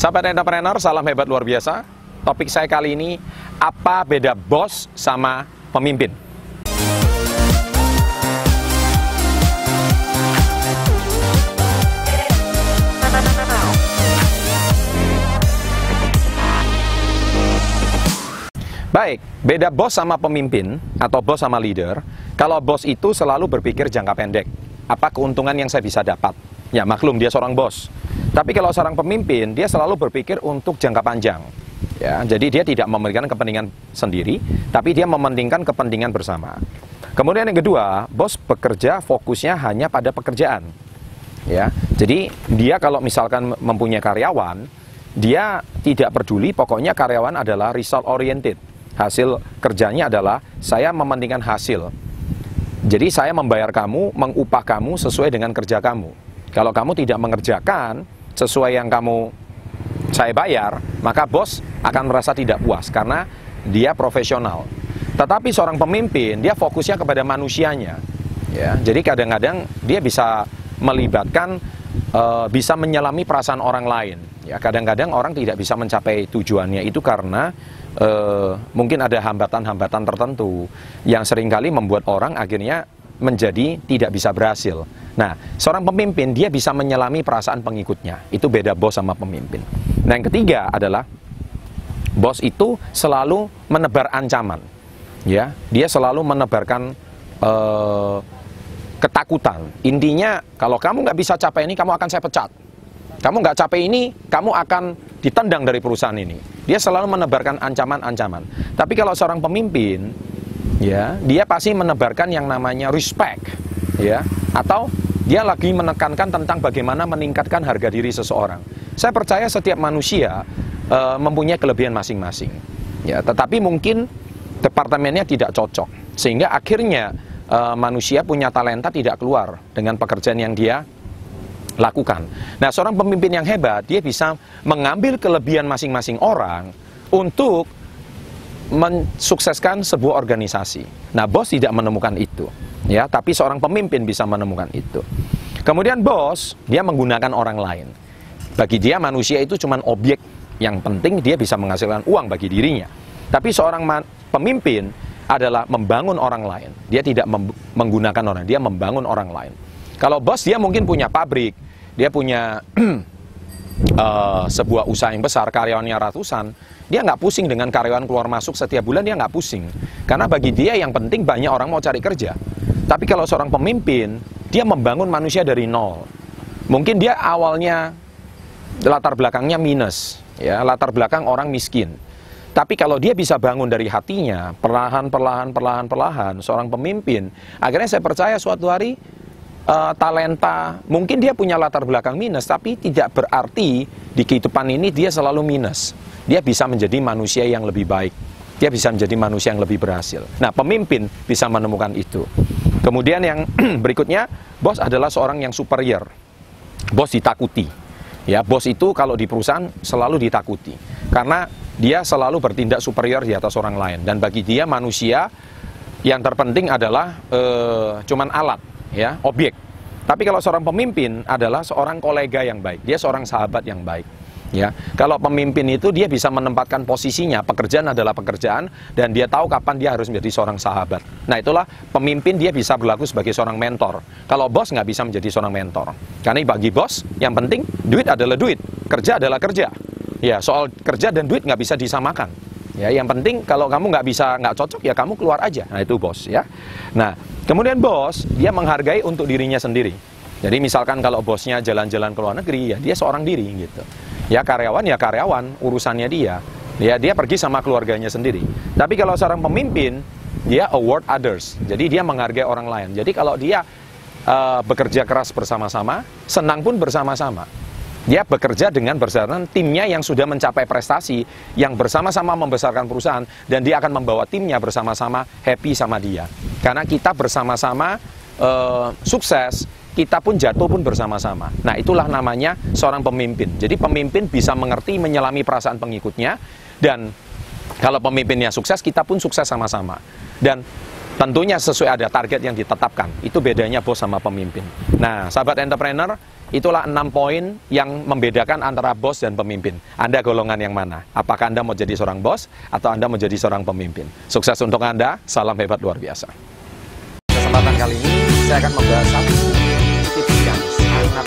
Sahabat entrepreneur, salam hebat luar biasa. Topik saya kali ini, apa beda bos sama pemimpin? Baik, beda bos sama pemimpin atau bos sama leader. Kalau bos itu selalu berpikir jangka pendek. Apa keuntungan yang saya bisa dapat? Ya maklum dia seorang bos. Tapi kalau seorang pemimpin, dia selalu berpikir untuk jangka panjang. Ya, jadi dia tidak mementingkan kepentingan sendiri, tapi dia mementingkan kepentingan bersama. Kemudian yang kedua, bos bekerja fokusnya hanya pada pekerjaan. Ya, jadi dia kalau misalkan mempunyai karyawan, dia tidak peduli, pokoknya karyawan adalah result oriented hasil kerjanya adalah saya mementingkan hasil. Jadi saya membayar kamu, mengupah kamu sesuai dengan kerja kamu. Kalau kamu tidak mengerjakan sesuai yang kamu saya bayar, maka bos akan merasa tidak puas karena dia profesional. Tetapi seorang pemimpin, dia fokusnya kepada manusianya. Ya, jadi kadang-kadang dia bisa melibatkan uh, bisa menyelami perasaan orang lain. Ya, kadang-kadang orang tidak bisa mencapai tujuannya itu karena uh, mungkin ada hambatan-hambatan tertentu yang sering kali membuat orang akhirnya menjadi tidak bisa berhasil. Nah, seorang pemimpin dia bisa menyelami perasaan pengikutnya. Itu beda bos sama pemimpin. Nah, yang ketiga adalah bos itu selalu menebar ancaman. Ya, dia selalu menebarkan uh, ketakutan. Intinya, kalau kamu nggak bisa capai ini, kamu akan saya pecat. Kamu nggak capai ini, kamu akan ditendang dari perusahaan ini. Dia selalu menebarkan ancaman-ancaman. Tapi kalau seorang pemimpin, ya, dia pasti menebarkan yang namanya respect, ya, atau dia lagi menekankan tentang bagaimana meningkatkan harga diri seseorang. Saya percaya setiap manusia uh, mempunyai kelebihan masing-masing, ya, tetapi mungkin departemennya tidak cocok, sehingga akhirnya uh, manusia punya talenta tidak keluar dengan pekerjaan yang dia lakukan. Nah, seorang pemimpin yang hebat, dia bisa mengambil kelebihan masing-masing orang untuk mensukseskan sebuah organisasi. Nah, bos tidak menemukan itu, ya, tapi seorang pemimpin bisa menemukan itu. Kemudian bos, dia menggunakan orang lain. Bagi dia manusia itu cuma objek yang penting dia bisa menghasilkan uang bagi dirinya. Tapi seorang pemimpin adalah membangun orang lain. Dia tidak menggunakan orang, dia membangun orang lain. Kalau bos dia mungkin punya pabrik, dia punya uh, sebuah usaha yang besar, karyawannya ratusan, dia nggak pusing dengan karyawan keluar masuk setiap bulan, dia nggak pusing. Karena bagi dia yang penting banyak orang mau cari kerja. Tapi kalau seorang pemimpin, dia membangun manusia dari nol. Mungkin dia awalnya latar belakangnya minus, ya latar belakang orang miskin. Tapi kalau dia bisa bangun dari hatinya, perlahan, perlahan, perlahan, perlahan, seorang pemimpin, akhirnya saya percaya suatu hari uh, talenta, mungkin dia punya latar belakang minus, tapi tidak berarti di kehidupan ini dia selalu minus. Dia bisa menjadi manusia yang lebih baik. Dia bisa menjadi manusia yang lebih berhasil. Nah, pemimpin bisa menemukan itu. Kemudian yang berikutnya, bos adalah seorang yang superior. Bos ditakuti. Ya, bos itu kalau di perusahaan selalu ditakuti. Karena dia selalu bertindak superior di atas orang lain dan bagi dia manusia yang terpenting adalah uh, cuman alat ya, objek. Tapi kalau seorang pemimpin adalah seorang kolega yang baik, dia seorang sahabat yang baik. Ya, kalau pemimpin itu dia bisa menempatkan posisinya, pekerjaan adalah pekerjaan dan dia tahu kapan dia harus menjadi seorang sahabat. Nah itulah pemimpin dia bisa berlaku sebagai seorang mentor. Kalau bos nggak bisa menjadi seorang mentor, karena bagi bos yang penting duit adalah duit, kerja adalah kerja. Ya soal kerja dan duit nggak bisa disamakan. Ya, yang penting kalau kamu nggak bisa nggak cocok ya kamu keluar aja. Nah itu bos ya. Nah Kemudian bos, dia menghargai untuk dirinya sendiri. Jadi misalkan kalau bosnya jalan-jalan ke luar negeri, ya dia seorang diri gitu. Ya karyawan ya karyawan, urusannya dia. Ya dia pergi sama keluarganya sendiri. Tapi kalau seorang pemimpin, dia award others. Jadi dia menghargai orang lain. Jadi kalau dia uh, bekerja keras bersama-sama, senang pun bersama-sama. Dia bekerja dengan berdasarkan timnya yang sudah mencapai prestasi, yang bersama-sama membesarkan perusahaan, dan dia akan membawa timnya bersama-sama happy sama dia. Karena kita bersama-sama uh, sukses, kita pun jatuh pun bersama-sama. Nah itulah namanya seorang pemimpin. Jadi pemimpin bisa mengerti, menyelami perasaan pengikutnya, dan kalau pemimpinnya sukses, kita pun sukses sama-sama. Dan tentunya sesuai ada target yang ditetapkan. Itu bedanya bos sama pemimpin. Nah, sahabat entrepreneur, Itulah enam poin yang membedakan antara bos dan pemimpin. Anda golongan yang mana? Apakah Anda mau jadi seorang bos atau Anda mau jadi seorang pemimpin? Sukses untuk Anda, salam hebat luar biasa. Kesempatan kali ini saya akan membahas satu tips yang sangat